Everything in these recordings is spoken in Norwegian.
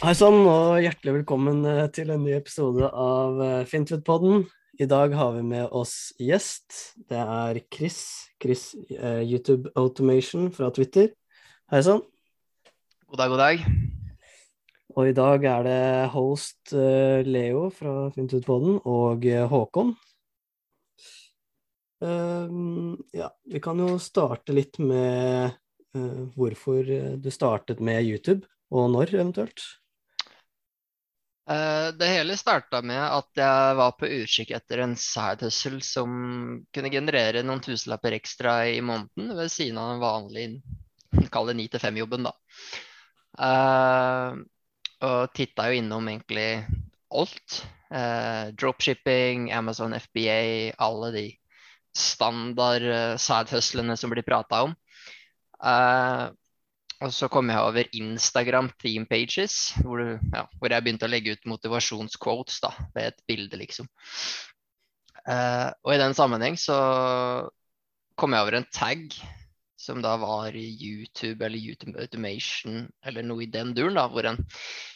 Hei sann, og hjertelig velkommen eh, til en ny episode av eh, Fintfood-podden. I dag har vi med oss gjest. Det er Chris. Chris eh, YouTube Automation fra Twitter. Hei sann. God dag, god dag. Og i dag er det host eh, Leo fra Fintwood-podden og eh, Håkon. Uh, ja, vi kan jo starte litt med uh, hvorfor du startet med YouTube, og når eventuelt. Eh, Det hele starta med at jeg var på utkikk etter en side hustle som kunne generere noen tusenlapper ekstra i måneden ved siden av den vanlige, kall det 9-5-jobben, da. Uh, og titta jo innom egentlig alt. Uh, dropshipping, Amazon FBA, alle de standard side hustlene som blir prata om. Eh, og så kom jeg over Instagram theme pages, hvor, du, ja, hvor jeg begynte å legge ut motivasjonsquotes da, ved et bilde, liksom. Uh, og i den sammenheng så kom jeg over en tag som da var YouTube eller YouTube Automation eller noe i den duren, da, hvor en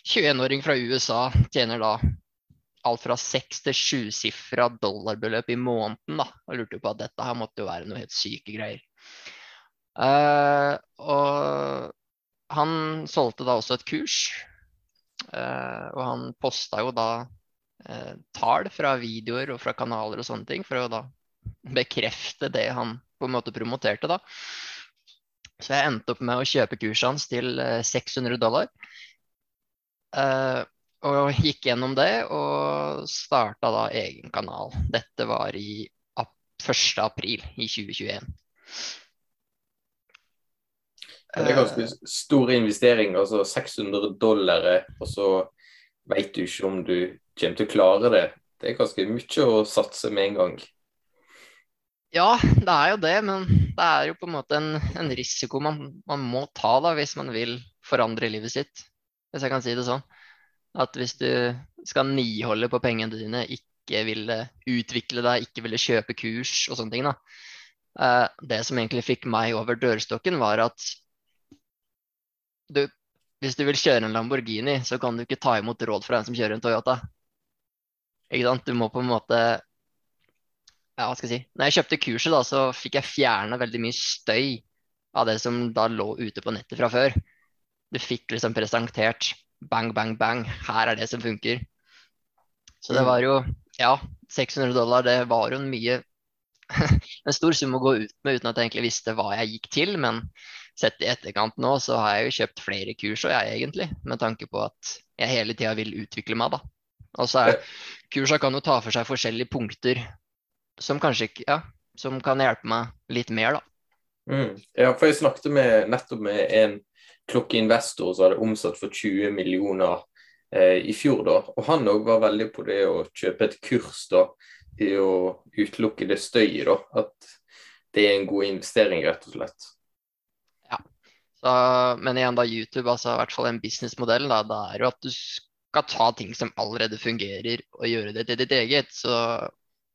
21-åring fra USA tjener da alt fra seks til sjusifra dollarbeløp i måneden, da, og lurte på at dette her måtte jo være noe helt syke greier. Eh, og han solgte da også et kurs, Uh, og han posta jo da uh, tall fra videoer og fra kanaler og sånne ting, for å da bekrefte det han på en måte promoterte, da. Så jeg endte opp med å kjøpe kurset hans til eh, 600 dollar. Eh, og gikk gjennom det og starta da egen kanal. Dette var i 1. april i 2021. Det er ganske stor investering, altså 600 dollar, og så vet du ikke om du kommer til å klare det. Det er ganske mye å satse med en gang. Ja, det er jo det, men det er jo på en måte en, en risiko man, man, må ta da, hvis man vil forandre livet sitt, hvis jeg kan si det sånn. At hvis du skal niholde på pengene dine, ikke ville utvikle deg, ikke ville kjøpe kurs og sånne ting, da. Eh, det som egentlig fikk meg over dørstokken, var at du, hvis du vil kjøre en Lamborghini, så kan du ikke ta imot råd fra en som kjører en Toyota. Ikke sant? Du må på en måte ja, hva skal jeg si. Når jeg kjøpte kurset, da, så fikk jeg fjerna veldig mye støy av det som da lå ute på nettet fra før. Du fikk liksom presentert bang, bang, bang. Her er det som funker. Så det var jo Ja, 600 dollar, det var jo en mye En stor sum å gå ut med uten at jeg egentlig visste hva jeg gikk til. Men sett i etterkant nå, så har jeg jo kjøpt flere kurs, òg, jeg egentlig, med tanke på at jeg hele tida vil utvikle meg, da. Og så er kursa kan jo ta for seg forskjellige punkter som kanskje ikke Ja, som kan hjelpe meg litt mer, da. Mm. Ja, for jeg snakket med, nettopp med en klokkeinvestor som hadde omsatt for 20 millioner eh, i fjor, da. Og han òg var veldig på det å kjøpe et kurs, da, i å utelukke det støyet, da. At det er en god investering, rett og slett. Så, men igjen, da YouTube, altså i hvert fall en businessmodell, da, da er jo at du skal ta ting som allerede fungerer, og gjøre det til ditt eget. Så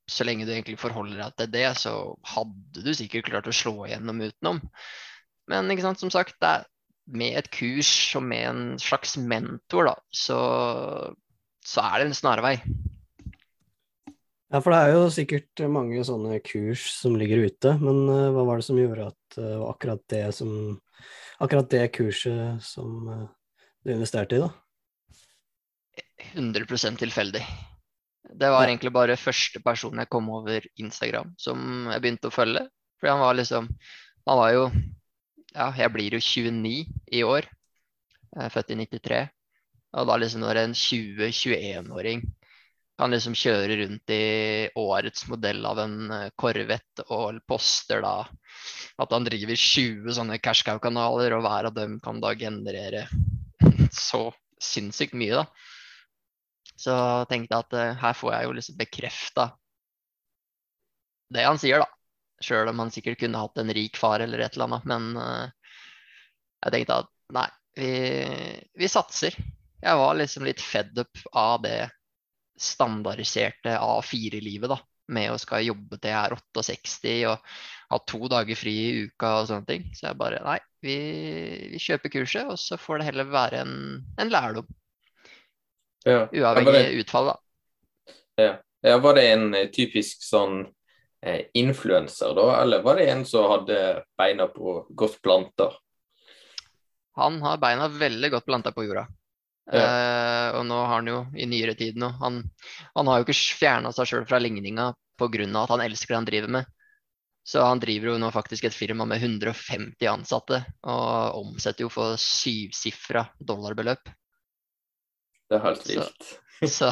så lenge du egentlig forholder deg til det, så hadde du sikkert klart å slå igjennom utenom. Men ikke sant, som sagt, det er med et kurs og med en slags mentor, da, så, så er det en snarvei. Ja, for det er jo sikkert mange sånne kurs som ligger ute, men uh, hva var det som gjorde at uh, akkurat det som Akkurat det kurset som uh, du investerte i, da? 100% tilfeldig. Det var egentlig bare første person jeg kom over Instagram som jeg begynte å følge. For han var liksom Han var jo Ja, jeg blir jo 29 i år. Jeg er født i 93. Og da liksom når en 20-21-åring kan liksom kjøre rundt i årets modell av en Corvette og poster da at han driver 20 sånne cash cow-kanaler, og hver av dem kan da generere så sinnssykt mye, da. Så tenkte jeg at uh, her får jeg jo liksom bekrefta det han sier, da. Sjøl om han sikkert kunne hatt en rik far eller et eller annet. Men uh, jeg tenkte at nei, vi, vi, satser. Jeg var liksom litt fed up av det standardiserte A4-livet, da. Med å skal jobbe til jeg er 68 og ha to dager fri i uka og sånne ting. Så jeg bare nei, vi, vi kjøper kurset, og så får det heller være en, en lærdom. Ja. Uavhengig det, utfall, da. ja. ja, var det en eh, typisk sånn eh, influenser, da, eller var det en som hadde beina på godt planta? Han har beina veldig godt planta på jorda. Eh, og nå har han jo i nyere tid nå Han, han har jo ikke fjerna seg sjøl fra ligninga pga. at han elsker det han driver med. Så han driver jo nå faktisk et firma med 150 ansatte og omsetter jo for syvsifra dollarbeløp. Det er helt vilt. Så,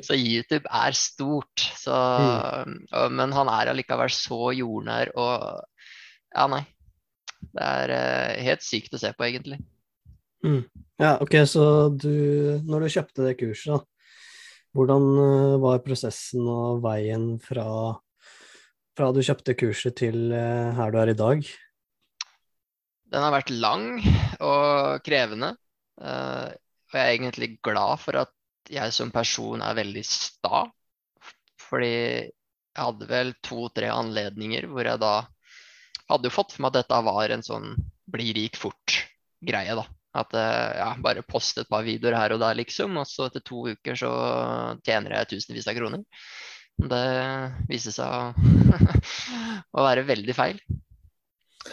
så, YouTube er stort. Så, og, men han er allikevel så jordnær og Ja, nei. Det er uh, helt sykt å se på, egentlig. Mm. Ja, ok, så du Når du kjøpte det kurset, da, hvordan uh, var prosessen og veien fra, fra du kjøpte kurset til uh, her du er i dag? Den har vært lang og krevende. og jeg er egentlig glad for at jeg som person er veldig sta. Fordi jeg hadde vel to-tre anledninger hvor jeg da hadde jo fått for meg at dette var en sånn bli rik fort-greie, da. At eh, ja, bare post et par videoer her og der, liksom. Og så etter to uker så tjener jeg tusenvis av kroner. Det viste seg å, å være veldig feil.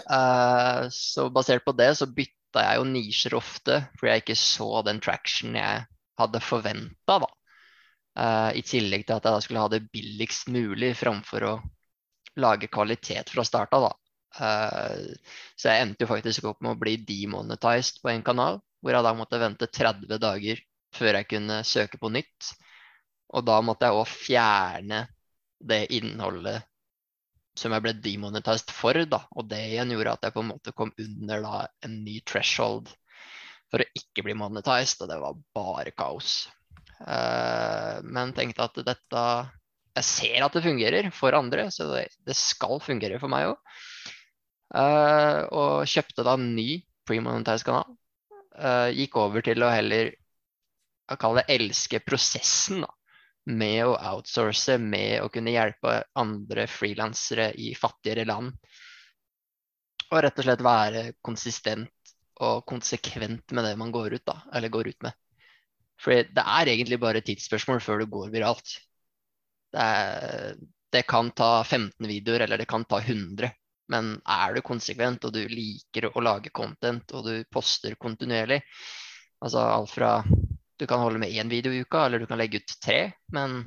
Uh, så basert på det så bytta jeg jo nisjer ofte, fordi jeg ikke så den traction jeg hadde forventa, da. Uh, I tillegg til at jeg da skulle ha det billigst mulig framfor å lage kvalitet fra starta, da. Uh, så jeg endte jo faktisk opp med å bli demonetized på en kanal, hvor jeg da måtte vente 30 dager før jeg kunne søke på nytt. Og da måtte jeg òg fjerne det innholdet som jeg ble demonetized for, da. Og det igjen gjorde at jeg på en måte kom under da en ny threshold for å ikke bli monetized, og det var bare kaos. Uh, men tenkte at dette Jeg ser at det fungerer for andre, så det, det skal fungere for meg òg. Eh, og kjøpte da en ny premonetized kanal. Uh, gikk over til å heller jeg kaller det elske prosessen da, med å outsource, med å kunne hjelpe andre frilansere i fattigere land. Og rett og slett være konsistent og konsekvent med det man går ut, da, eller går ut med. For det er egentlig bare tidsspørsmål før det går viralt. Det, er, det, kan ta 15 videoer, eller det kan ta 100. Men er du konsekvent, og du liker å lage content, og du poster kontinuerlig Altså alt fra Du kan holde med én video i uka, eller du kan legge ut tre. Men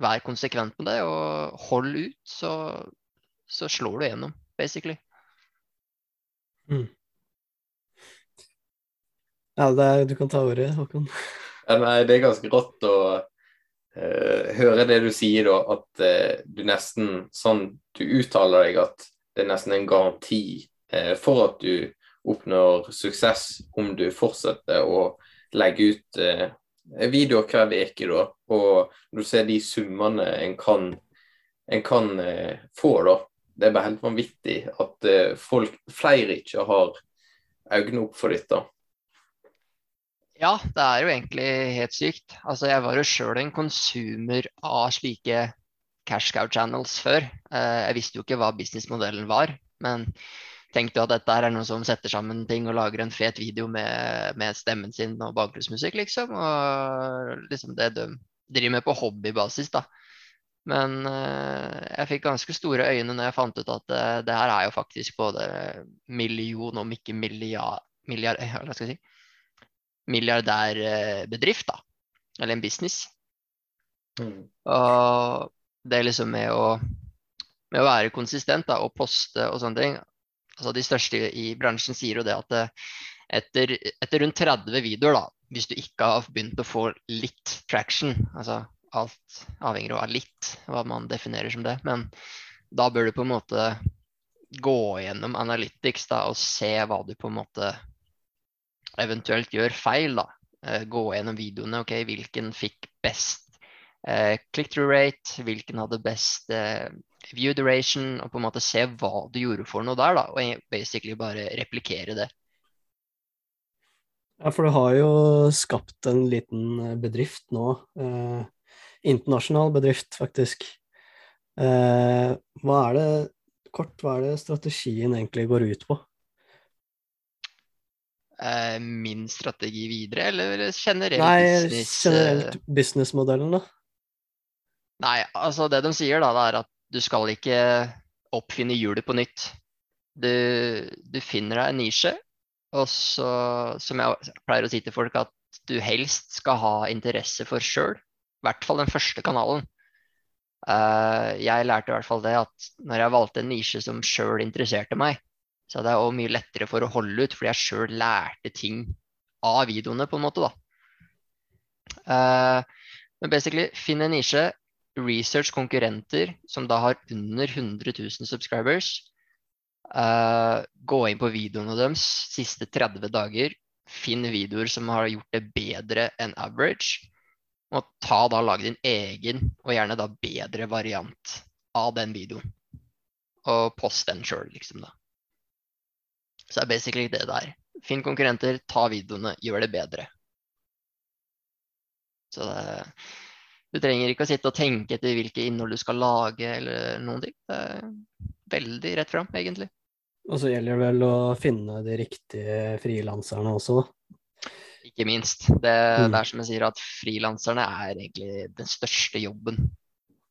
vær konsekvent med det, og hold ut, så, så slår du gjennom, basically. Mm. Ja, er, du kan ta ordet, Håkon. Ja, nei, det er ganske rått å uh, høre det du sier, da. At uh, du nesten sånn Du uttaler deg at det er nesten en garanti uh, for at du oppnår suksess om du fortsetter å legge ut videoer hver uke, da. Og du ser de summene en kan, en kan få, da. Det er bare helt vanvittig at folk, flere ikke har øynene opp for dette. Ja, det er jo egentlig helt sykt. Altså, jeg var jo sjøl en konsumer av slike cash cow channels før. Eh, jeg visste jo ikke hva businessmodellen var, men tenkte jo at dette er noen som setter sammen ting og lager en fet video med, med stemmen sin og bakgrunnsmusikk, liksom. Og liksom det de driver med på hobbybasis, da. Men uh, jeg fikk ganske store øyne når jeg fant ut at det, det her er jo faktisk både million, om ikke milliard, milliard hva skal jeg si, milliardærbedrift, da. Eller en business. Mm. Og det liksom med å, med å være konsistent da, og poste og sånne ting altså De største i bransjen sier jo det at det, etter, etter rundt 30 videoer, da, hvis du ikke har begynt å få litt traction altså Alt avhenger av litt, hva man definerer som det. Men da bør du på en måte gå gjennom Analytics da, og se hva du på en måte eventuelt gjør feil, da. Eh, gå gjennom videoene. ok, Hvilken fikk best eh, click-through rate? Hvilken hadde best eh, view duration? Og på en måte se hva du gjorde for noe der, da. Og basically bare replikere det. Ja, for du har jo skapt en liten eh, bedrift nå. Eh, internasjonal bedrift, faktisk. Eh, hva er det kort, hva er det strategien egentlig går ut på? eh, min strategi videre, eller generelt Nei, business? Nei, generelt businessmodellen, da. Nei, altså det de sier da, det er at du skal ikke oppfinne hjulet på nytt. Du, du finner deg en nisje, og så, som jeg pleier å si til folk, at du helst skal ha interesse for sjøl. I hvert fall den første kanalen. Eh, jeg lærte i hvert fall det at når jeg valgte en nisje som sjøl interesserte meg, så hadde jeg òg mye lettere for å holde ut, fordi jeg sjøl lærte ting av videoene, på en måte, da. Eh, men basically, finn en nisje, research konkurrenter som da har under 100 000 subscribers. uh, gå inn på videoene deres siste 30 dager. Finn videoer som har gjort det bedre enn average. Og ta da lag din egen, og gjerne da bedre variant av den videoen. Og post den sjøl, liksom, da. Så det er basically det der. Finn konkurrenter, ta videoene, gjør det bedre. Så det, du trenger ikke å sitte og tenke etter hvilke innhold du skal lage, eller noen ting. Det er veldig rett fram, egentlig. Og så gjelder det vel å finne de riktige frilanserne også, da. Ikke minst. Det, Mm. det er som jeg sier, at frilanserne er egentlig den største jobben.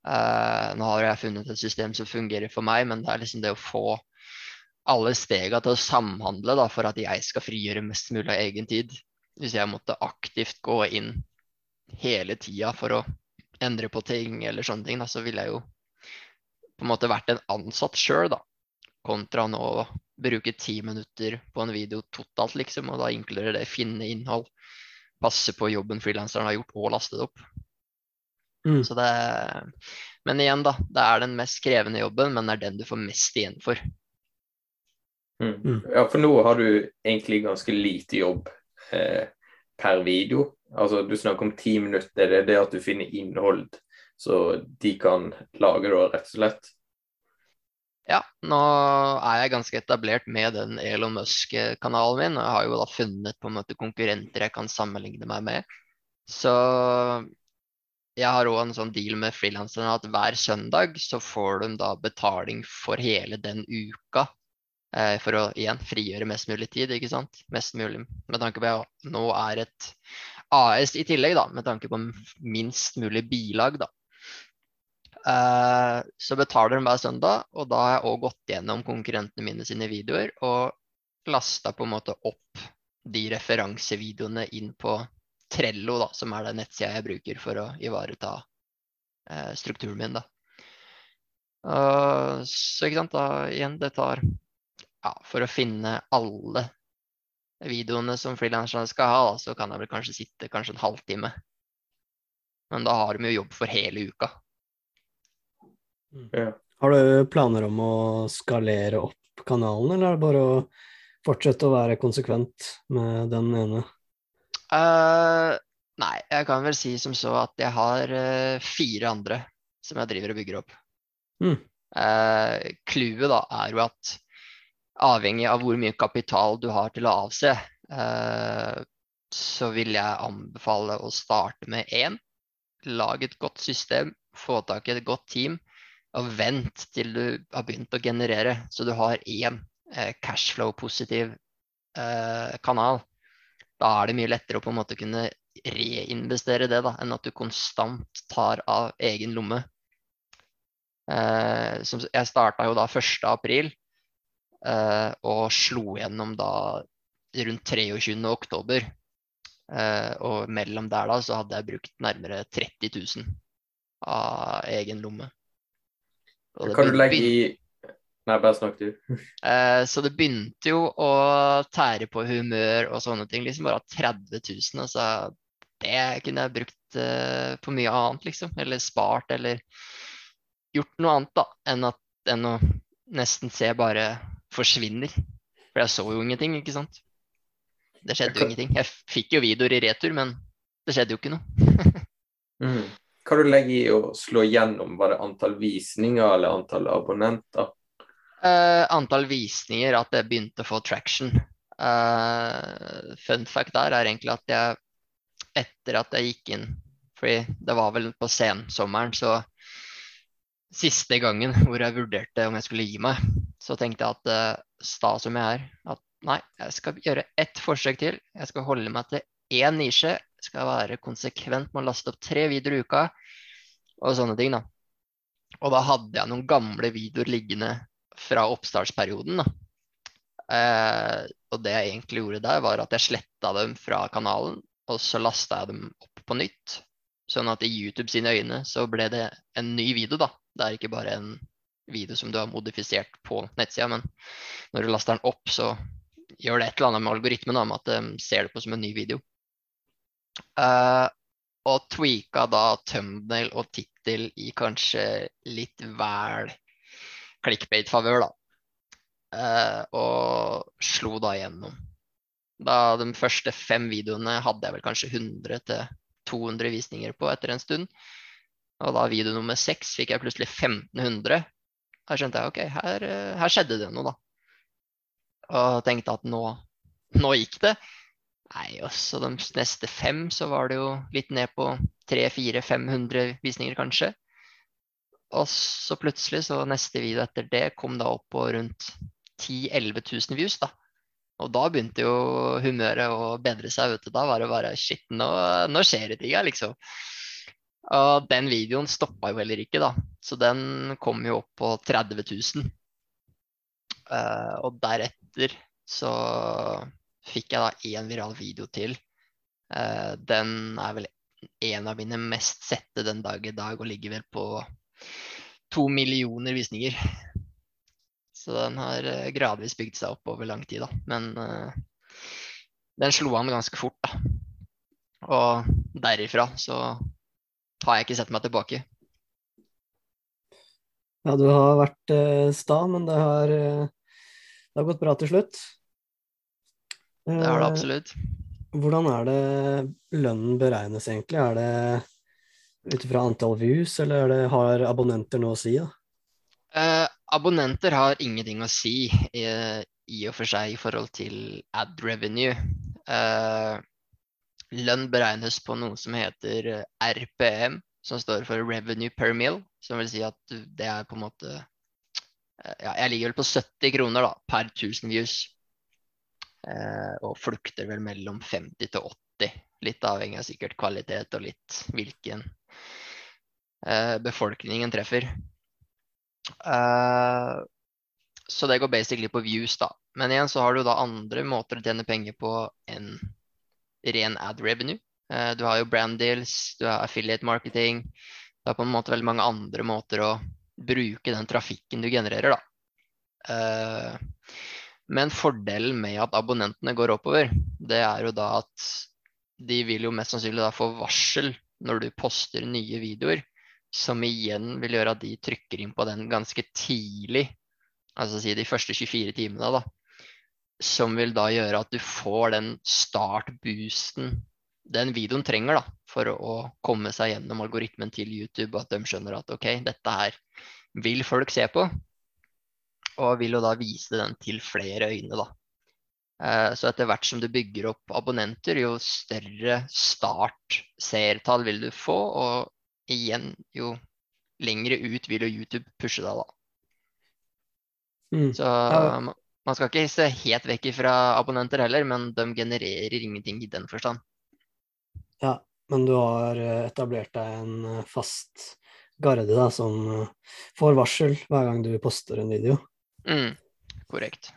Uh, nå har jeg funnet et system som fungerer for meg, men det er liksom det å få alle stega til å samhandle da, for at jeg skal frigjøre mest mulig av egen tid. Hvis jeg måtte aktivt gå inn hele tida for å endre på ting eller sånne ting, da, så ville jeg jo på en måte vært en ansatt sjøl, da. Kontra nå å bruke ti minutter på en video totalt, liksom. Og da inkluderer det finne innhold, passe på jobben frilanseren har gjort, og laste det opp. Mm. Så det Men igjen, da. Det er den mest krevende jobben, men det er den du får mest igjen for. Mm. Mm. Ja, for nå har du egentlig ganske lite jobb eh, per video. Altså, du snakker om ti minutter. Det er det at du finner innhold så de kan lage det, rett og slett. Ja, nå er jeg ganske etablert med den Elon Musk-kanalen min. og Jeg har jo da funnet på en måte konkurrenter jeg kan sammenligne meg med. Så jeg har òg en sånn deal med frilanserne at hver søndag så får de da betaling for hele den uka. Eh, for å igjen frigjøre mest mulig tid, ikke sant. Mest mulig med tanke på at nå er et AS i tillegg, da, med tanke på minst mulig bilag, da. Uh, så betaler de hver søndag, og da har jeg òg gått gjennom konkurrentene mine sine videoer og lasta på en måte opp de referansevideoene inn på Trello, da, som er den nettsida jeg bruker for å ivareta uh, strukturen min. Da. Uh, så ikke sant, da igjen, det tar ja, For å finne alle videoene som frilanserne skal ha, da, så kan jeg vel kanskje sitte kanskje en halvtime. Men da har de jo jobb for hele uka. Ja. Har du planer om å skalere opp kanalen, eller er det bare å fortsette å være konsekvent med den ene? Uh, nei, jeg kan vel si som så at jeg har uh, fire andre som jeg driver og bygger opp. Mm. uh, Clouet da er jo at avhengig av hvor mye kapital du har til å avse, eh, så vil jeg anbefale å starte med én. Lag et godt system, få tak i et godt team, og vent til du har begynt å generere, så du har én eh, cashflow-positiv eh, kanal. Da er det mye lettere å på en måte kunne reinvestere det, da, enn at du konstant tar av egen lomme. Jeg starta jo da 1. eh, og slo gjennom da rundt 23. oktober. Eh, og mellom der da så hadde jeg brukt nærmere 30 000 av egen lomme. Og det Kan du legge i Nei, bare snakk du. Eh, så det begynte jo å tære på humør og sånne ting. Liksom bare 30 000. Altså, det kunne jeg brukt eh, på mye annet, liksom. Eller spart, eller gjort noe annet, da. Enn, at, enn å nesten se bare forsvinner. For jeg så jo ingenting, ikke sant. Det skjedde jo ingenting. Jeg fikk jo videoer i retur, men det skjedde jo ikke noe. Mm. Hva du legger i å slå gjennom? Var det antall visninger eller antall abonnenter? Uh, antall visninger, at jeg begynte å få traction. Uh, fun fact der er egentlig at jeg, etter at jeg gikk inn Fordi det var vel på sensommeren, så siste gangen hvor jeg vurderte om jeg skulle gi meg, så tenkte jeg at eh, sta som jeg er, at nei, jeg skal gjøre ett forsøk til. Jeg skal holde meg til én nisje. Jeg skal være konsekvent med å laste opp tre videoer i uka og sånne ting, da. Og da hadde jeg noen gamle videoer liggende fra oppstartsperioden, da. Eh, og det jeg egentlig gjorde der, var at jeg sletta dem fra kanalen, og så lasta jeg dem opp på nytt. Sånn at i YouTube sine øyne så ble det en ny video, da. Det er ikke bare en video som du har modifisert på nettsida, men når du laster den opp, så gjør det et eller annet med algoritmen om at de ser det på som en ny video. Uh, og tweaka da thumbnail og tittel i kanskje litt vel clickbait-favør, da. Uh, og slo da igjennom. Da de første fem videoene hadde jeg vel kanskje 100 200 visninger på etter en stund. Og da video nummer seks fikk jeg plutselig 1500. Da skjønte jeg ok, her, eh, her skjedde det noe, da. Og tenkte at nå, nå gikk det. Nei, også de neste fem så var det jo litt ned på 300-400-500 visninger, kanskje. Og så plutselig, så neste video etter det kom da opp på rundt 10 000-11 000 views, da. Og da begynte jo humøret å bedre seg. vet du. Da var det bare shit, nå, nå skjer det ting her, liksom. Og den videoen stoppa jo heller ikke, da. Så den kom jo opp på 30 000. Uh, og deretter så fikk jeg da én viral video til. Uh, den er vel en av mine mest sette den dag i dag, og ligger vel på to millioner visninger. Så den har uh, gradvis bygd seg opp over lang tid, da. Men den slo an ganske fort, da. Og derifra så har jeg ikke sett meg tilbake. Ja, du har vært eh, sta, men det har, eh, det har, gått bra til slutt. Det har det eh, absolutt. Hvordan er det lønnen beregnes egentlig? Er det ut ifra antall views, eller det, har abonnenter noe å si? da? Eh, abonnenter har ingenting å si i, i, og for seg i forhold til ad revenue. Lønn beregnes på noe som heter eh, RPM, som står for revenue per mill. Som vil si at det er på en måte eh, ja, Jeg ligger vel på 70 kroner da, per 1000 views. Eh, og flukter vel mellom 50 til 80. Litt avhengig av sikkert kvalitet og litt hvilken eh, befolkningen treffer. Eh, så det går basically på views, da. Men igjen så har du da andre måter å tjene penger på enn ren ad revenue. Eh, du har jo brand deals, du har affiliate marketing. Du har på en måte veldig mange andre måter å bruke den trafikken du genererer, da. Eh, men fordelen med at abonnentene går oppover, det er jo da at de vil jo mest sannsynlig da få varsel når du poster nye videoer, som igjen vil gjøre at de trykker inn på den ganske tidlig, altså si de første 24 timene, da som vil da gjøre at du får den startboosten den videoen trenger da, for å komme seg gjennom algoritmen til YouTube, at de skjønner at ok, dette her vil folk se på. Og vil jo da vise den til flere øyne, da. Eh, så etter hvert som du bygger opp abonnenter, jo større startseertall vil du få. Og igjen, jo lengre ut vil jo YouTube pushe deg, da. Mm. Så man skal ikke se helt vekk fra abonnenter heller, men de genererer ingenting i den forstand. Ja, men du har eh, etablert deg en eh, fast garde da, som eh, får varsel hver gang du poster en video. Mm, korrekt.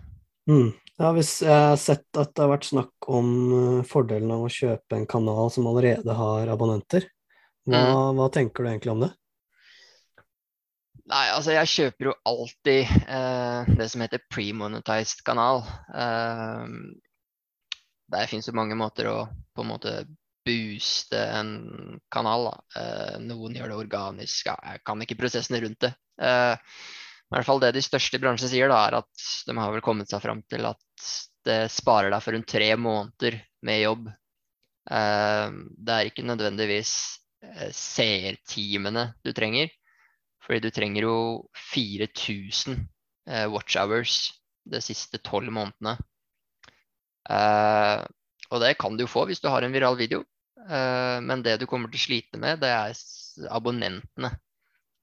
Mm. Ja, hvis jeg har sett at det har vært snakk om fordelen av å kjøpe en kanal som allerede har abonnenter, hva, mm. hva tenker du egentlig om det? Nei, altså jeg kjøper jo alltid eh, det som heter pre-monetized kanal. Eh, der fins jo mange måter å på en måte booste en kanal. Eh, noen gjør det organisk. Jeg kan ikke prosessene rundt det. Eh, I hvert fall det de største i bransjen sier, da, er at de har vel kommet seg fram til at det sparer deg for rundt tre måneder med jobb. Eh, det er ikke nødvendigvis eh, seertimene du trenger fordi du trenger jo 4000 eh, watch hours de siste tolv månedene. Eh, og det kan du jo få hvis du har en viral video. Eh, men det du kommer til å slite med, det er abonnentene.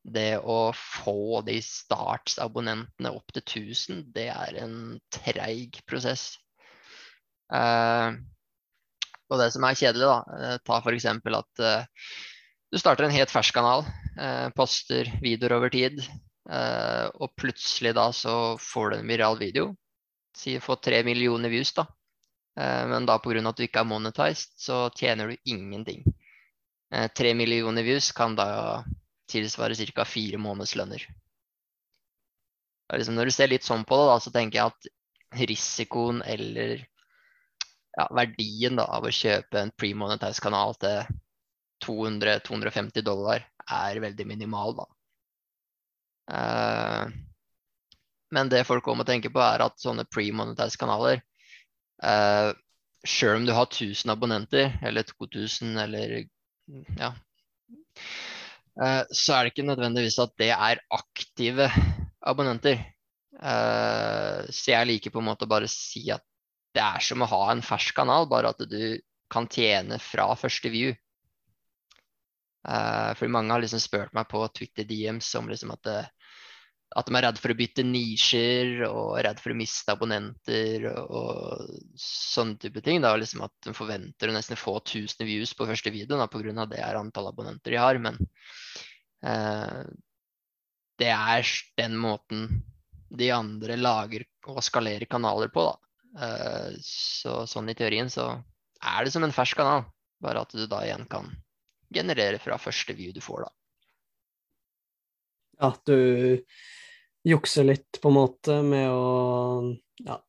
Det å få de startsabonnentene opp til 1000, det er en treig prosess. Uh, og det som er kjedelig, da, ta f.eks. at uh, du starter en helt fersk kanal, eh, poster videoer over tid, og plutselig da så får du en viral video. Si får tre millioner views, da. men da pga. at du ikke er monetized, så tjener du ingenting. Tre millioner views kan da tilsvare ca. fire månedslønner. Liksom når du ser litt sånn på det, da, så tenker jeg at risikoen eller ja, verdien da, av å kjøpe en pre-monetized kanal til 200-250 dollar er veldig minimal, da. Uh, men det folk også må tenke på, er at sånne pre-monetized kanaler uh, Sjøl om du har 1000 abonnenter, eller 2000, eller ja uh, Så er det ikke nødvendigvis at det er aktive abonnenter. så jeg liker på en måte bare si at det er som å ha en fersk kanal, bare at du kan tjene fra første view. Uh, fordi mange har liksom spurt meg på Twitter DMs om liksom at, det, at de er redd for å bytte nisjer og redd for å miste abonnenter og, og sånne type ting. Da, liksom at de forventer å nesten få 1000 views på første video pga. det er antall abonnenter de har. Men uh, det er den måten de andre lager og skalerer kanaler på. Eh, så sånn i teorien så er det som en fersk kanal, bare at du da igjen kan generere fra første view du får, da. Ja, du jukser litt på en måte med å ja,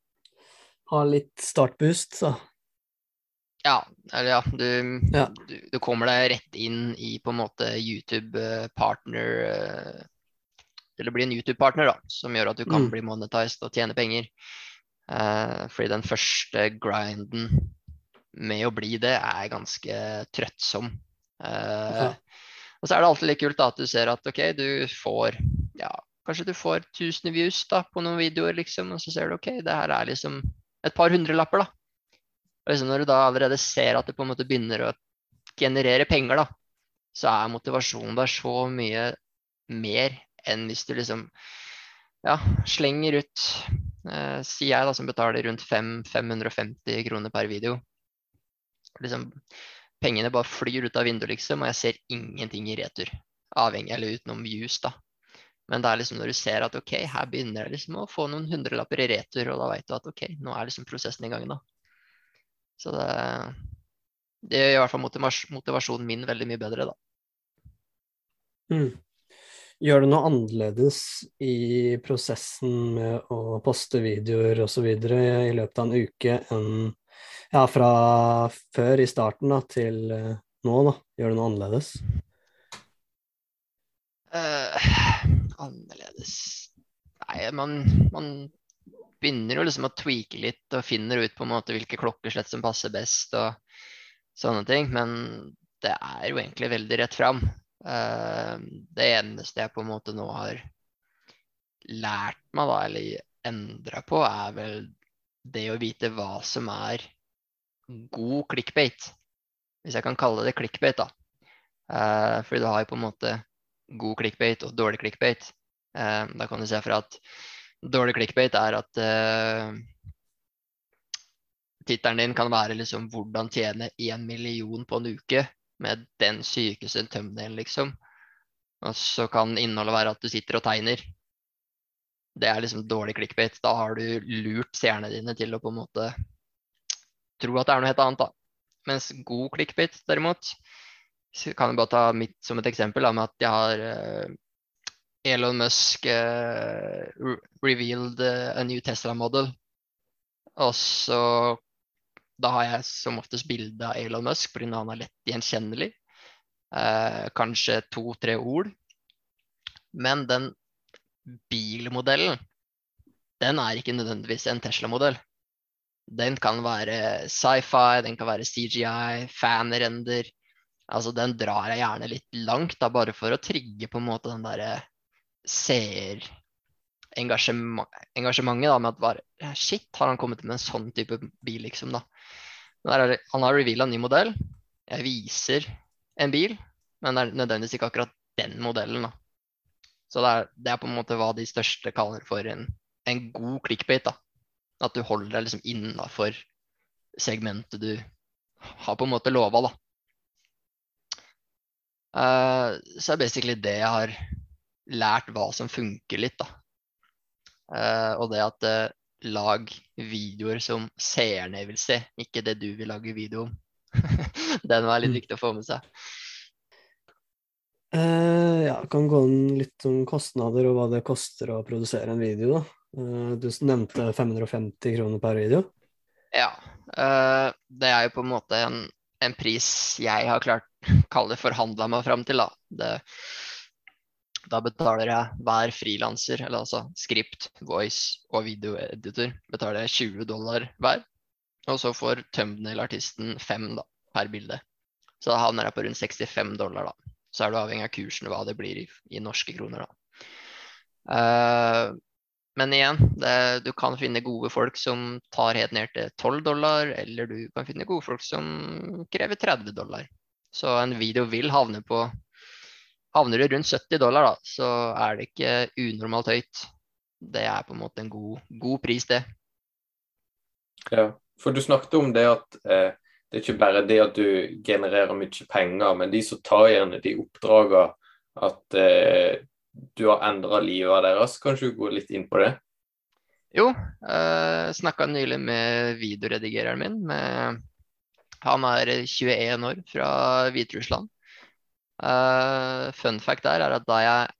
ha litt startboost, så. Ja, eller ja du, ja. du, du, kommer deg rett inn i på en måte YouTube-partner eh, Eller blir en YouTube-partner, da, som gjør at du kan mm. bli monetized og tjene penger. Uh, fordi den første grinden med å bli det er ganske trøttsom. Uh, og så er det alltid litt kult da, at du ser at OK, du får ja, kanskje du får 1000 views da, på noen videoer, liksom, og så ser du OK, det her er liksom et par hundrelapper, da. Og liksom når du da allerede ser at det på en måte begynner å generere penger, da, så er motivasjonen der så mye mer enn hvis du liksom ja, slenger ut eh, sier jeg, da, som betaler rundt 5, 550 kroner per video. Liksom, pengene bare flyr ut av vinduet, liksom, og jeg ser ingenting i retur. Avhengig eller utenom views, da. Men det er liksom når du ser at ok, her begynner jeg liksom å få noen hundrelapper i retur, og da veit du at ok, nå er liksom prosessen i gang, da. Så det, det gjør i hvert fall motivasjonen min veldig mye bedre, da. Mm. Gjør du noe annerledes i prosessen med å poste videoer osv. i løpet av en uke enn ja, fra før i starten da, til uh, nå? da? Gjør du noe annerledes? Uh, annerledes Nei, man, man, begynner jo liksom å tweake litt og finner ut på en måte hvilke klokkeslett som passer best og sånne ting. Men det er jo egentlig veldig rett fram. Ehm, det eneste jeg på en måte nå har lært meg, da, eller endra på, er vel det å vite hva som er god clickbait. Hvis jeg kan kalle det clickbait, da. Uh, fordi du har jo på en måte god clickbait og dårlig clickbait. Uh, da kan du se fra at dårlig clickbait er at uh, tittelen din kan være liksom 'Hvordan tjene én million på en uke' med den sykeste thumbnailen, liksom. Og så kan innholdet være at du sitter og tegner. Det er liksom dårlig clickbait. Da har du lurt seerne dine til å på en måte tro at det er noe helt annet, da. Mens god clickbait, derimot, så kan jeg bare ta mitt som et eksempel da, med at jeg har uh, Elon Musk uh, revealed uh, a new Tesla model. Og så da har jeg som oftest bilde av Elon Musk fordi han er lett gjenkjennelig. Uh, kanskje to-tre ord. Men den bilmodellen, den er ikke nødvendigvis en Tesla-modell. Den kan være sci-fi, den kan være CGI, fanrender. Altså, den drar jeg gjerne litt langt, da, bare for å trigge på en måte den derre seerengasjementet engasjementet da, med at bare, shit, har han kommet med en sånn type bil, liksom, da. Er, han har reveala en ny modell. Jeg viser en bil, men det er nødvendigvis ikke akkurat den modellen, da. Så det er, det er på en måte hva de største kaller for en, en god clickbait, da. At du holder deg liksom innafor segmentet du har på en måte lova, da. Uh, så er basically det jeg har lært hva som funker litt, da. Uh, og det at uh, lag videoer som seerne vil se, ikke det du vil lage video om. Den var litt mm. viktig å få med seg. Uh, ja, kan gå inn litt om kostnader og hva det koster å produsere en video. da. Uh, du nevnte 550 kroner per video. Ja. Uh, det er jo på en måte en, en pris jeg har klart kalle det forhandla meg fram til. Da. Det, da betaler jeg hver frilanser, eller altså script, voice og videoeditor, betaler jeg 20 dollar hver. Og så får thumbnail-artisten 5 da, per bilde. Så da havner jeg på rundt 65 dollar, da. Så er du avhengig av kursen hva det blir i, i norske kroner, da. Uh, men igjen, det, du kan finne gode folk som tar helt ned til 12 dollar, eller du kan finne gode folk som krever 30 dollar. Så en video vil havne på Havner du rundt 70 dollar, da, så er det ikke unormalt høyt. Det er på en måte en god, god pris, det. Ja, for du snakket om det at eh, det er ikke bare det at du genererer mye penger, men de som tar gjerne de oppdragene at eh, du har endra livet deres. Kanskje du går litt inn på det? Jo, eh, snakka nylig med videoredigereren min. Med han er 21 år fra Hviterussland. Eh, fun fact der er at da jeg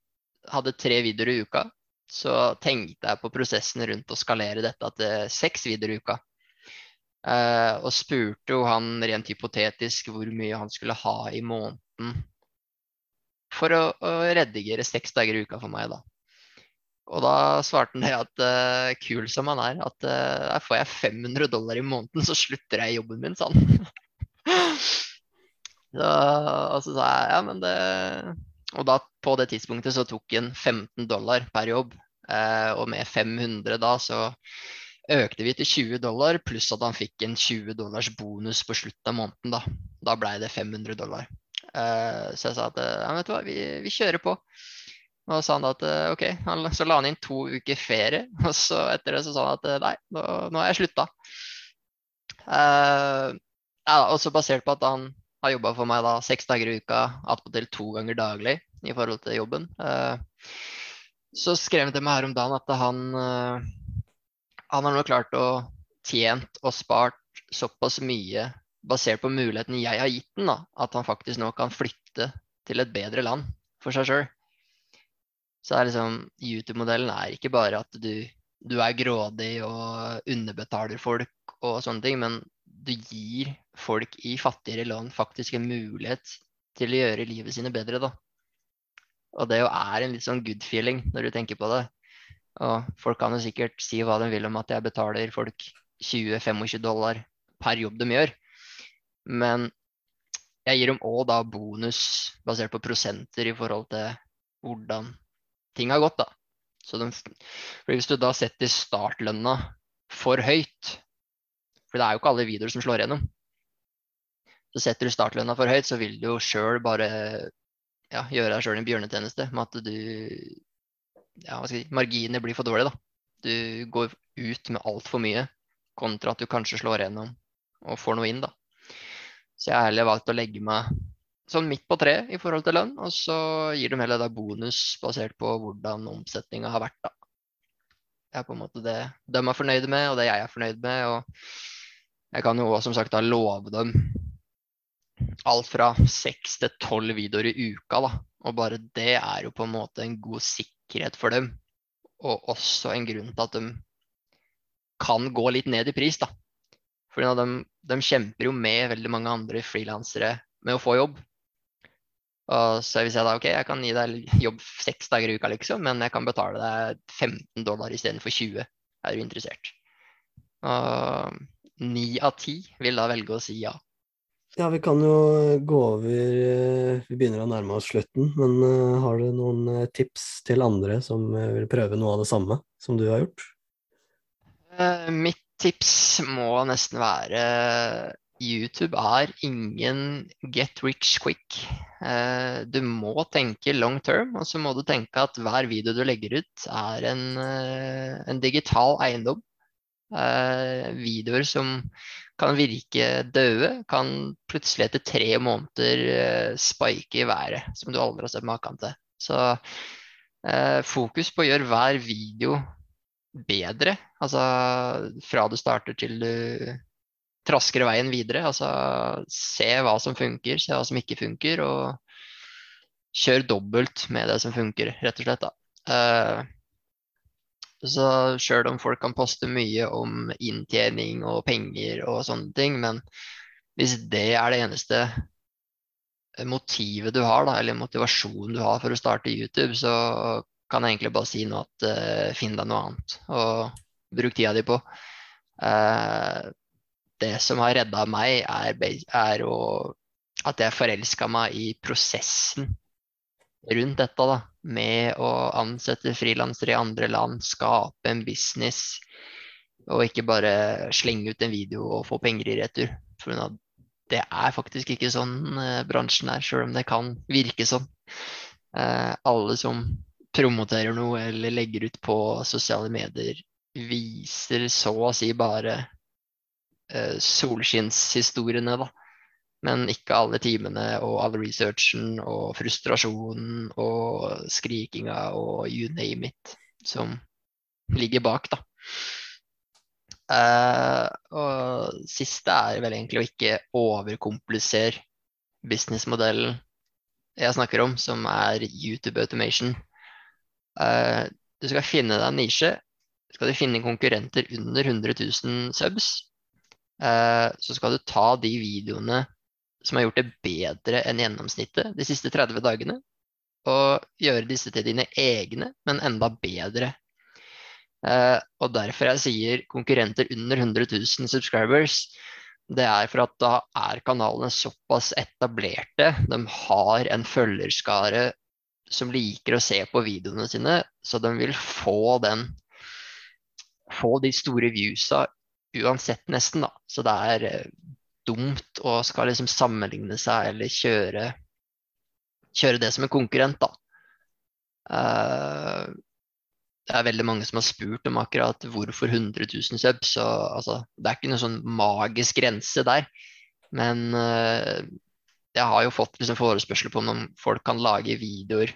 hadde tre videoer i uka, så tenkte jeg på prosessen rundt å skalere dette til seks videoer i uka. Eh, og spurte jo han rent hypotetisk hvor mye han skulle ha i måneden for å, å redigere seks dager i uka for meg, da. Og da svarte han det at uh, kul som han er, at uh, får jeg 500 dollar i måneden, så slutter jeg jobben min, sa han. så, og så sa jeg ja, men det Og da på det tidspunktet så tok han 15 dollar per jobb. Uh, og med 500 da så økte vi til 20 dollar, pluss at han fikk en 20 dollars bonus på slutten av måneden. Da, da blei det 500 dollar. Uh, så jeg sa at ja, vet du hva, vi, vi kjører på. Og sa han at eh, OK, så la han inn to uker ferie. Og så etter det så sa han at eh, nei, nå, nå har jeg slutta. Uh, ja, også basert på at han har jobba for meg da seks dager i uka, attpåtil to ganger daglig i forhold til jobben. Uh, så skrev han til meg her om dagen at han, uh, han har nå klart å tjent og spart såpass mye basert på muligheten jeg har gitt den, da, at han faktisk nå kan flytte til et bedre land for seg sjøl. Så er liksom YouTube-modellen er ikke bare at du, du, er grådig og underbetaler folk og sånne ting, men du gir folk i fattigere land faktisk en mulighet til å gjøre livet sine bedre, da. Og det jo er en litt sånn good feeling når du tenker på det. Og folk kan jo sikkert si hva de vil om at jeg betaler folk 20-25 dollar per jobb de gjør. Men jeg gir dem òg da bonus basert på prosenter i forhold til hvordan ting har gått, da. Så de, hvis du da setter startlønna for høyt, for det er jo ikke alle videoer som slår gjennom, så setter du startlønna for høyt, så vil du jo sjøl bare ja, gjøre deg sjøl en bjørnetjeneste med at du ja, hva skal jeg si, Marginene blir for dårlige, da. Du går ut med altfor mye kontra at du kanskje slår gjennom og får noe inn, da. Så jeg har heller valgt å legge meg sånn midt på tre i forhold til lønn, og så gir de heller da bonus basert på hvordan omsetninga har vært, da. Det er på en måte det de er fornøyde med, og det jeg er fornøyd med. Og jeg kan jo òg som sagt da love dem alt fra seks til tolv videoer i uka, da. Og bare det er jo på en måte en god sikkerhet for dem. Og også en grunn til at de kan gå litt ned i pris, da. For de, de kjemper jo med veldig mange andre frilansere med å få jobb. Og så hvis jeg da OK, jeg kan gi deg jobb seks dager i uka, liksom, men jeg kan betale deg 15 dollar istedenfor 20. Er du interessert? Og ni av ti vil da velge å si ja. Ja, vi kan jo gå over eh, Vi begynner å nærme oss slutten, men uh, har du noen uh, tips til andre som vil prøve noe av det samme som du har gjort? mitt tips må nesten være YouTube er ingen get rich quick. Eh, du må tenke long term, og så må du tenke at hver video du legger ut, er en, eh, en digital eiendom. Eh, videoer som kan virke døde, kan plutselig etter tre måneder spike i været, som du aldri har sett maken til. Så fokus på å gjøre hver video bedre, altså fra du starter til du trasker veien videre. Altså se hva som funker, se hva som ikke funker, og kjør dobbelt med det som funker, rett og slett. da. Uh, så sjøl om folk kan poste mye om inntjening og penger og sånne ting, men hvis det er det eneste motivet du har, da, eller motivasjonen du har for å starte YouTube, så kan jeg egentlig bare si nå at uh, finn deg noe annet og bruk tida di på. Uh, det som har redda meg, er, er å, at jeg forelska meg i prosessen rundt dette. da, Med å ansette frilansere i andre land, skape en business. Og ikke bare slenge ut en video og få penger i retur. For det er faktisk ikke sånn eh, bransjen er, sjøl om det kan virke sånn. Uh, alle som promoterer noe eller legger ut på sosiale medier, viser så å si bare eh, solskinnshistoriene, da men ikke alle timene og all researchen og frustrasjonen og skrikinga og you name it som ligger bak, da. Uh, og siste er vel egentlig å ikke overkomplisere businessmodellen jeg snakker om, som er YouTube automation. Uh, du skal finne deg en nisje. Skal du finne konkurrenter under 100 000 subs, uh, så skal du ta de videoene som har gjort det bedre enn gjennomsnittet de siste 30 dagene. Og gjøre disse til dine egne, men enda bedre. Eh, og derfor jeg sier konkurrenter under 100 000 subscribers, det er for at da er kanalene såpass etablerte. De har en følgerskare som liker å se på videoene sine, så de vil få den Få de store viewsa uansett, nesten, da. Så det er eh, dumt å skal liksom sammenligne seg eller kjøre, kjøre det som en konkurrent, da. Uh, det er veldig mange som har spurt om akkurat hvorfor 100 000 subs. Så, altså, det er ikke noen sånn magisk grense der. Men uh, jeg har jo fått liksom, forespørsel på om folk kan lage videoer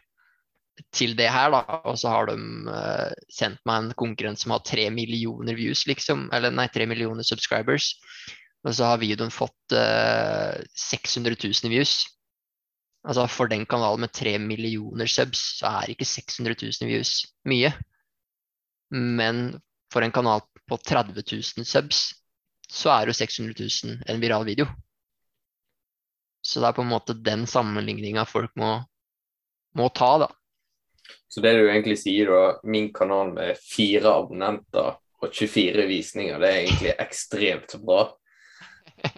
til det her, da. Og så har de uh, sendt meg en konkurrent som har tre millioner views, liksom. Eller nei, tre millioner subscribers. Og så har videoen fått uh, 600 000 views. Altså For den kanalen med 3 millioner subs, så er ikke 600 000 views mye. Men for en kanal på 30 000 subs, så er jo 600 000 en viral video. Så det er på en måte den sammenligninga folk må, må, ta, da. Så det du egentlig sier, da, min kanal med fire abonnenter og 24 visninger, det er egentlig ekstremt bra?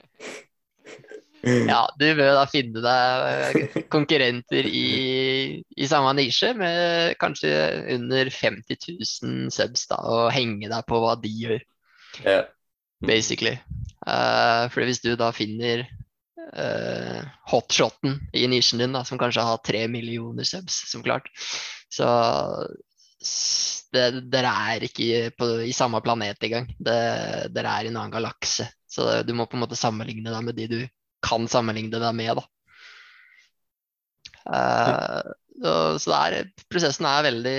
Ja, du bør da finne deg konkurrenter i, i samme nisje med kanskje under 50 000 subs, da, og henge deg på hva de gjør, yeah. basically. Uh, for hvis du da finner uh, hotshoten i nisjen din, da, som kanskje har tre millioner subs, som klart, så dere er ikke på, i samme planet engang. Dere er i en annen galakse. Så det, du må på en måte sammenligne deg med de du kan sammenligne deg med. da. Uh, så er, prosessen er veldig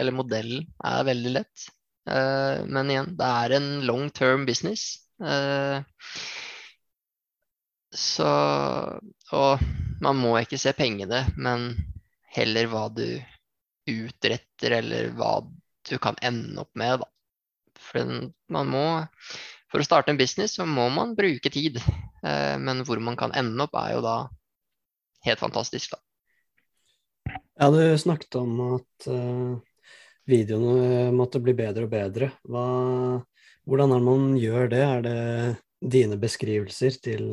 Eller modellen er veldig lett. Uh, men igjen, det er en long term business. Uh, så Og man må ikke se pengene, men heller hva du utretter, eller hva du kan ende opp med. Da. For man må For å starte en business så må man bruke tid. Eh, men hvor man kan ende opp, er jo da helt fantastisk, da. Ja, du snakket om at uh, videoene måtte bli bedre og bedre. Hva, hvordan er det man gjør det? Er det dine beskrivelser til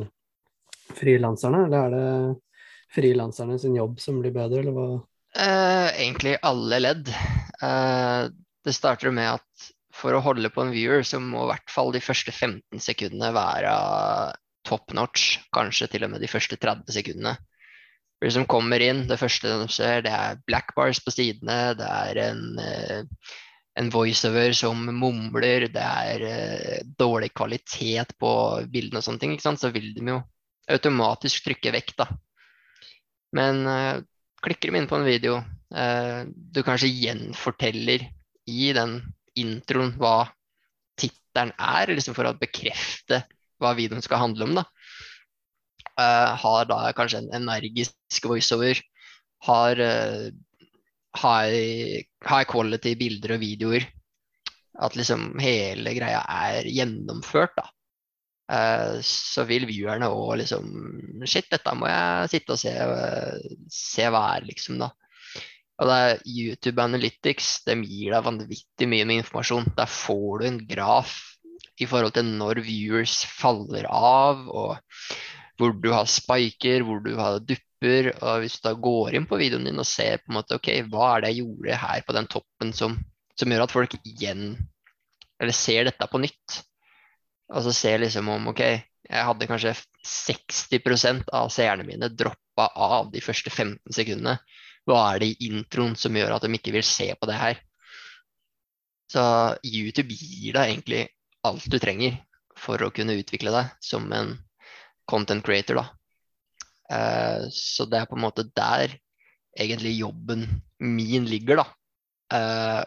frilanserne, eller er det frilanserne sin jobb som blir bedre, eller hva? Uh, egentlig alle ledd. Uh, det starter med at for å holde på en viewer, så må i hvert fall de første 15 sekundene være top notch. Kanskje til og med de første 30 sekundene. For de som kommer inn, det første de ser, det er black bars på sidene. Det er en uh, en voiceover som mumler, det er uh, dårlig kvalitet på bildene og sånne ting, ikke sant? så vil de jo automatisk trykke vekk, da. Men uh, klikker de inn på en video, uh, du kanskje gjenforteller i den introen hva tittelen er, liksom for å bekrefte hva videoen skal handle om, da. har da kanskje en energisk voiceover, har high, high quality bilder og videoer. At liksom hele greia er gjennomført, da. Uh, så vil viewerne òg liksom Shit, dette må jeg sitte og se, uh, se hva er, liksom, da. Og det er YouTube Analytics de gir deg vanvittig mye med informasjon. Der får du en graf i forhold til når viewers faller av, og hvor du har spiker, hvor du har dupper. Og hvis du da går inn på videoen din og ser på en måte, ok, hva er det jeg gjorde her på den toppen som, som gjør at folk igjen eller ser dette på nytt. Og ser liksom om ok, jeg hadde kanskje 60 av seerne mine droppa av de første 15 sekundene. Hva er det i introen som gjør at de ikke vil se på det her? Så YouTube gir deg egentlig alt du trenger for å kunne utvikle deg som en content creator. da. Eh, så det er på en måte der egentlig jobben min ligger, da. Eh,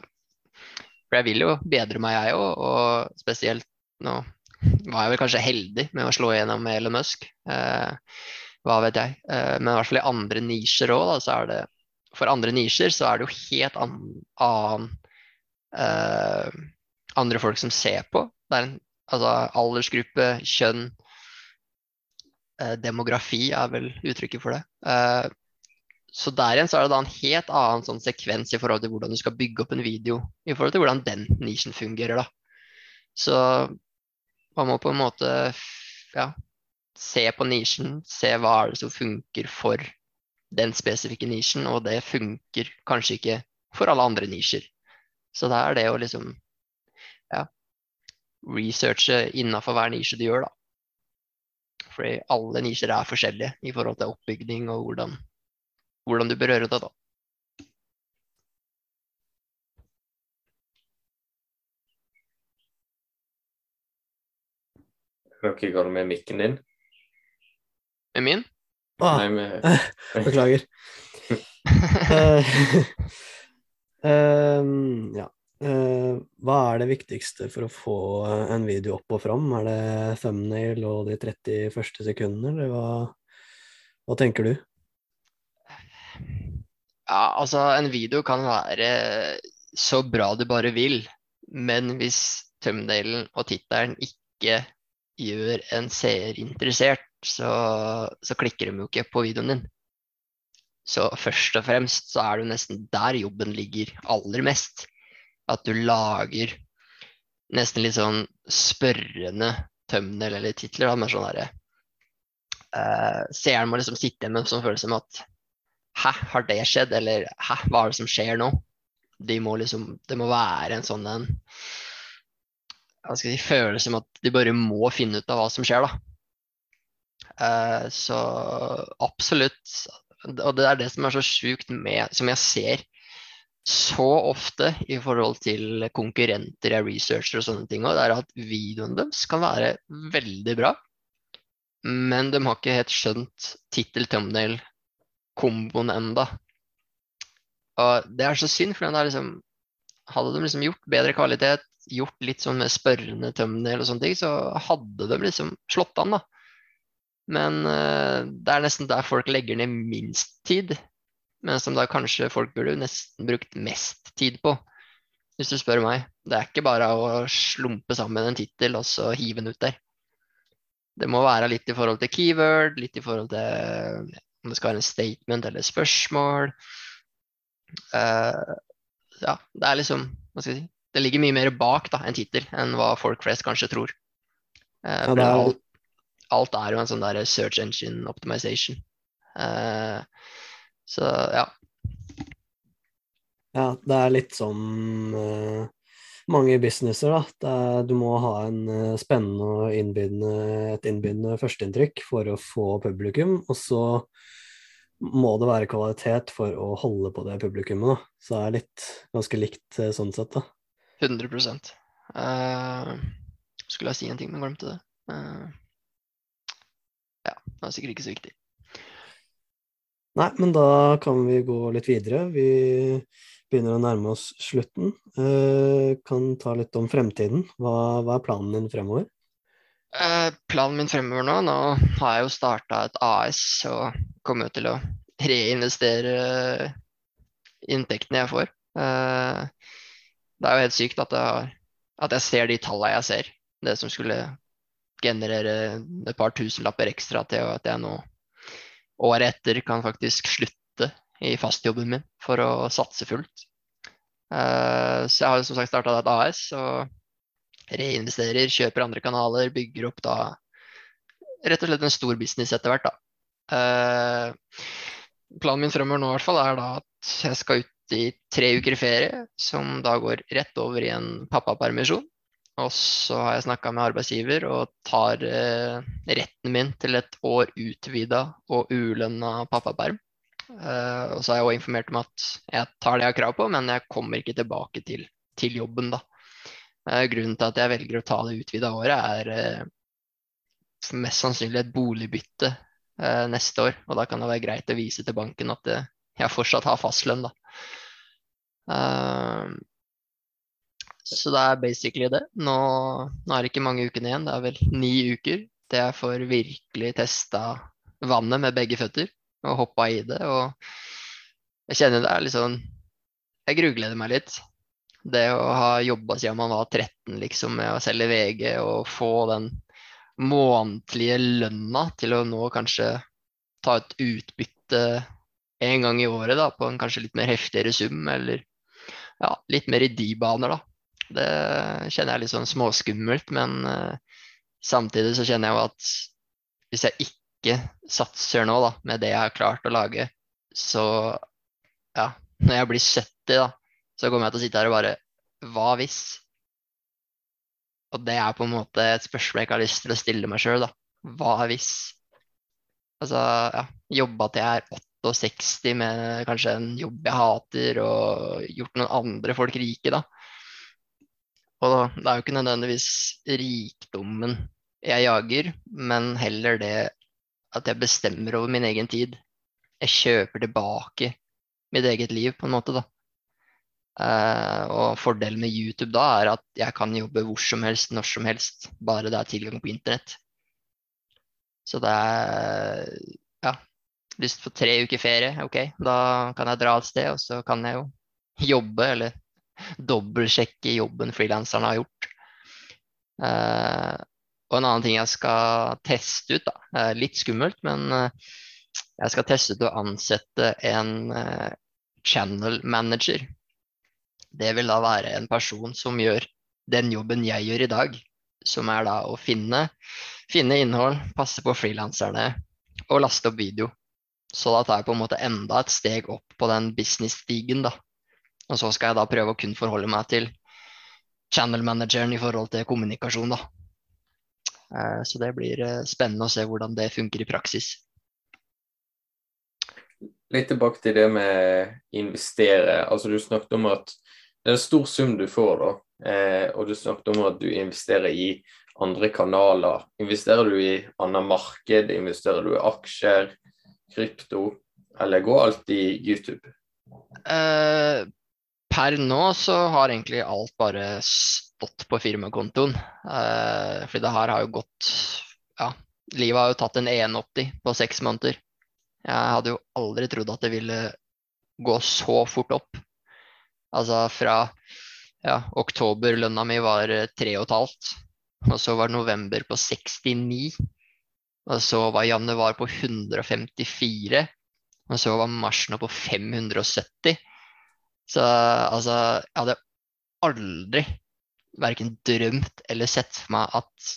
for jeg vil jo bedre meg, jeg òg, og spesielt nå var jeg vel kanskje heldig med å slå igjennom med Elon Musk. Eh, hva vet jeg. men i hvert fall i andre nisjer òg, så er det For andre nisjer så er det jo helt annen andre folk som ser på. Det er en altså, aldersgruppe, kjønn, Eh, demografi er vel uttrykket for det. Eh, så der igjen så er det da en helt annen sånn sekvens i forhold til hvordan du skal bygge opp en video. I forhold til hvordan den nisjen fungerer, da. Så man må på en måte ja, se på nisjen, se hva er det som funker for den spesifikke nisjen, og det funker kanskje ikke for alle andre nisjer. Så det er det å liksom ja, researche innafor hver nisje du gjør, da. Fordi alle nisjer er forskjellige i forhold til oppbygning og hvordan, hvordan du berører det. da. Er går det med mikken din? Med min? Ah, Nei, med... Beklager. um, ja. Uh, hva er det viktigste for å få en video opp og fram? Er det thumbnail og de 30 første sekundene, eller hva, hva tenker du? Ja, altså, en video kan være så bra du bare vil, men hvis thumbnailen og tittelen ikke gjør en seer interessert, så, så klikker de jo ikke på videoen din. Så først og fremst så er det nesten der jobben ligger aller mest at du lager nesten litt sånn spørrende tømnel eller titler. Da, med sånn derre uh, Seeren må liksom sitte med en sånn følelse med at Hæ, har det skjedd? Eller hæ, hva er det som skjer nå? De må liksom, det må være en sånn en hva skal jeg si, følelse med at de bare må finne ut av hva som skjer, da. Uh, så absolutt. Og det er det som er så sjukt med Som jeg ser så ofte i forhold til konkurrenter jeg researcher og sånne ting, og det er at videoen deres kan være veldig bra, men de har ikke helt skjønt tittel, thumbnail, komboen enda. Og det er så synd, for liksom, hadde de liksom gjort bedre kvalitet, gjort litt sånn med spørrende tømmende eller sånne ting, så hadde de liksom slått an, da. Men uh, det er nesten der folk legger ned minst tid men som da kanskje folk burde nesten brukt mest tid på, hvis du spør meg. Det er ikke bare å slumpe sammen en tittel og så hive den ut der. Det må være litt i forhold til keyword, litt i forhold til om det skal være en statement eller spørsmål. Uh, ja, det er liksom Hva skal jeg si Det ligger mye mer bak da, en tittel enn hva folk flest kanskje tror. Uh, ja, er... alt, alt, er jo en sånn der search engine optimization. Uh, så ja. Ja, det er litt som uh, mange businesser, da. Er, du må ha en uh, spennende og innbydende, et innbydende førsteinntrykk for å få publikum, og så må det være kvalitet for å holde på det publikummet, da. Så det er litt ganske likt uh, sånn sett, da. 100 uh, Skulle jeg si en ting, men glemte det. Uh, ja, det er sikkert ikke så viktig. Nei, men da kan vi gå litt videre. Vi begynner å nærme oss slutten. Uh, kan ta litt om fremtiden. Hva, hva er planen din fremover? Uh, planen min fremover nå Nå har jeg jo starta et AS og kommer jo til å reinvestere inntektene jeg får. Uh, det er jo helt sykt at jeg, at jeg ser de tallene jeg ser. Det som skulle generere et par tusenlapper ekstra til at jeg nå året etter kan faktisk slutte i fastjobben min for å satse fullt. Uh, så jeg har som sagt starta et AS og reinvesterer, kjøper andre kanaler, bygger opp da rett og slett en stor business etter hvert, da. Uh, planen min fremover nå i hvert fall er da at jeg skal ut i tre uker ferie, som da går rett over i en pappapermisjon. Og så har jeg snakka med arbeidsgiver og tar eh, retten min til et år utvida og ulønna pappaperm. Eh, og så har jeg òg informert om at jeg tar det jeg har krav på, men jeg kommer ikke tilbake til, til jobben, da. Eh, grunnen til at jeg velger å ta det utvida året, er eh, mest sannsynlig et boligbytte eh, neste år. Og da kan det være greit å vise til banken at eh, jeg fortsatt har fastlønn, da. Uh, så det er basically det. Nå, nå, er det ikke mange ukene igjen, det er vel ni uker til jeg får virkelig testa vannet med begge føtter og hoppa i det. Og jeg kjenner det er sånn Jeg grugleder meg litt. Det å ha jobba siden man var 13 liksom, med å selge VG og få den månedlige lønna til å nå kanskje ta et utbytte en gang i året da, på en kanskje litt mer heftigere sum, eller ja, litt mer i de baner, da. Det kjenner jeg litt sånn småskummelt, men uh, samtidig så kjenner jeg jo at hvis jeg ikke satser nå, da, med det jeg har klart å lage, så ja, når jeg blir 70, da, så kommer jeg til å sitte her og bare Hva hvis? Og det er på en måte et spørsmål jeg ikke har lyst til å stille meg sjøl, da. Hva hvis? Altså, ja, jobba til jeg er 68 med kanskje en jobb jeg hater, og gjort noen andre folk rike, da. Og det er jo ikke nødvendigvis rikdommen jeg jager, men heller det at jeg bestemmer over min egen tid. Jeg kjøper tilbake mitt eget liv, på en måte, da. Uh, og fordelen med YouTube da er at jeg kan jobbe hvor som helst, når som helst, bare det er tilgang på internett. Så det er lyst på tre uker ferie, ok, da kan jeg dra et sted, og så kan jeg jo jobbe, eller dobbeltsjekke jobben frilanserne har gjort. Uh, og en annen ting jeg skal teste ut, da, litt skummelt, men uh, jeg skal teste ut å ansette en uh, channel manager. Det vil da være en person som gjør den jobben jeg gjør i dag, som er da å finne, finne innhold, passe på frilanserne og laste opp video. Så da tar jeg på en måte enda et steg opp på den business-stigen, da. Og så skal jeg da prøve å kun forholde meg til channel-manageren i forhold til kommunikasjon, da. Eh, så det blir eh, spennende å se hvordan det funker i praksis. Litt tilbake til det med investere. Altså Du snakket om at det er en stor sum du får, da. Eh, og du snakket om at du investerer i andre kanaler. Investerer du i annet marked? Investerer du i aksjer, krypto? Eller går alt i YouTube? Uh, per nå så har egentlig alt bare stått på firmakontoen. Uh, fordi det her har jo gått Ja, livet har jo tatt en 180 på seks måneder. Jeg hadde jo aldri trodd at det ville gå så fort opp. Altså fra ja, oktober lønna mi var 3,5, og så var november på 69. Og så var januar på 154, og så var mars nå på 570. Så altså, jeg hadde aldri verken drømt eller sett for meg at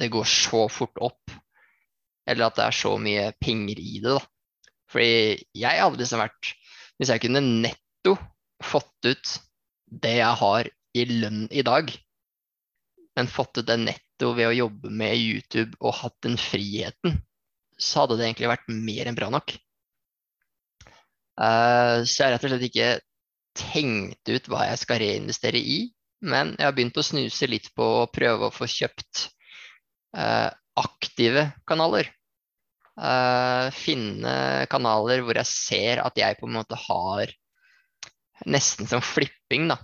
det går så fort opp, eller at det er så mye penger i det, da. Fordi jeg hadde liksom vært Hvis jeg kunne netto fått ut det jeg har i lønn i dag, men fått ut det netto ved å jobbe med YouTube og hatt den friheten, så hadde det egentlig vært mer enn bra nok. Uh, så jeg har rett og slett ikke tenkt ut hva jeg skal reinvestere i. Men jeg har begynt å snuse litt på å prøve å få kjøpt eh, aktive kanaler. Eh, finne kanaler hvor jeg ser at jeg på en måte har nesten som flipping, da.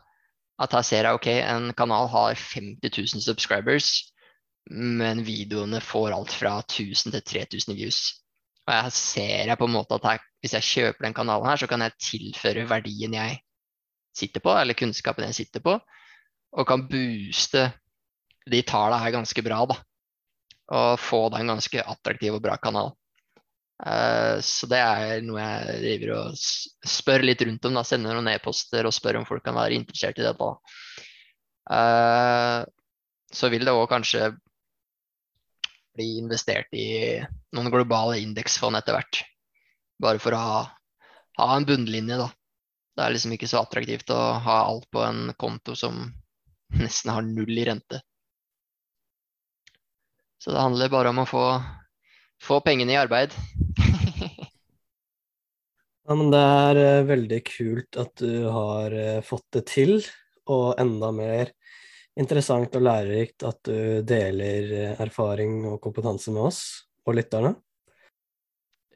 At her ser jeg ok, en kanal har 50 000 subscribers, men videoene får alt fra 1000 til 3000 views. Og jeg ser jeg på en måte at her, hvis jeg kjøper den kanalen her, så kan jeg tilføre verdien jeg sitter på, eller kunnskapen jeg sitter på, og kan booste de tallene her ganske bra, da. Og få da en ganske attraktiv og bra kanal. Uh, så det er noe jeg driver og spør litt rundt om. da, Sender noen e-poster og spør om folk kan være interessert i dette. Uh, så vil det òg kanskje bli investert i noen globale indeksfond etter hvert. Bare for å ha, ha en bunnlinje, da. Det er liksom ikke så attraktivt å ha alt på en konto som nesten har null i rente. Så det handler bare om å få, få pengene i arbeid. ja, men det er uh, veldig kult at du har uh, fått det til, og enda mer interessant og lærerikt at du deler uh, erfaring og kompetanse med oss og lytterne.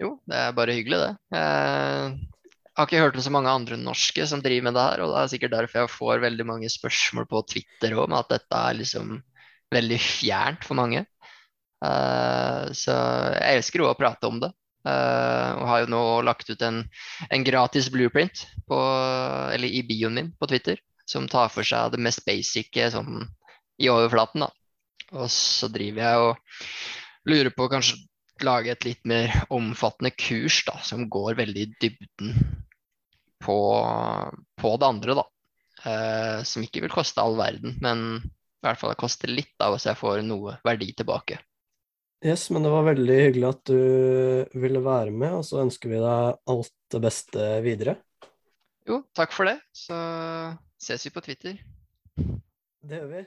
Jo, det er bare hyggelig, det. Jeg har ikke hørt om så mange andre norske som driver med det her, og det er sikkert derfor jeg får veldig mange spørsmål på Twitter med at dette er liksom veldig fjernt for mange. Uh, så jeg elsker jo å prate om det. Uh, og har jo nå lagt ut en, en gratis blueprint på, eller i bioen min på Twitter som tar for seg det mest basic sånn, i overflaten. Da. Og så driver jeg og lurer på å kanskje lage et litt mer omfattende kurs da, som går veldig i dybden på, på det andre, da. Eh, som ikke vil koste all verden, men i hvert fall koste litt da, hvis jeg får noe verdi tilbake. Yes, men det var veldig hyggelig at du ville være med, og så ønsker vi deg alt det beste videre. Jo, takk for det. Så ses vi på Twitter. Det gjør vi.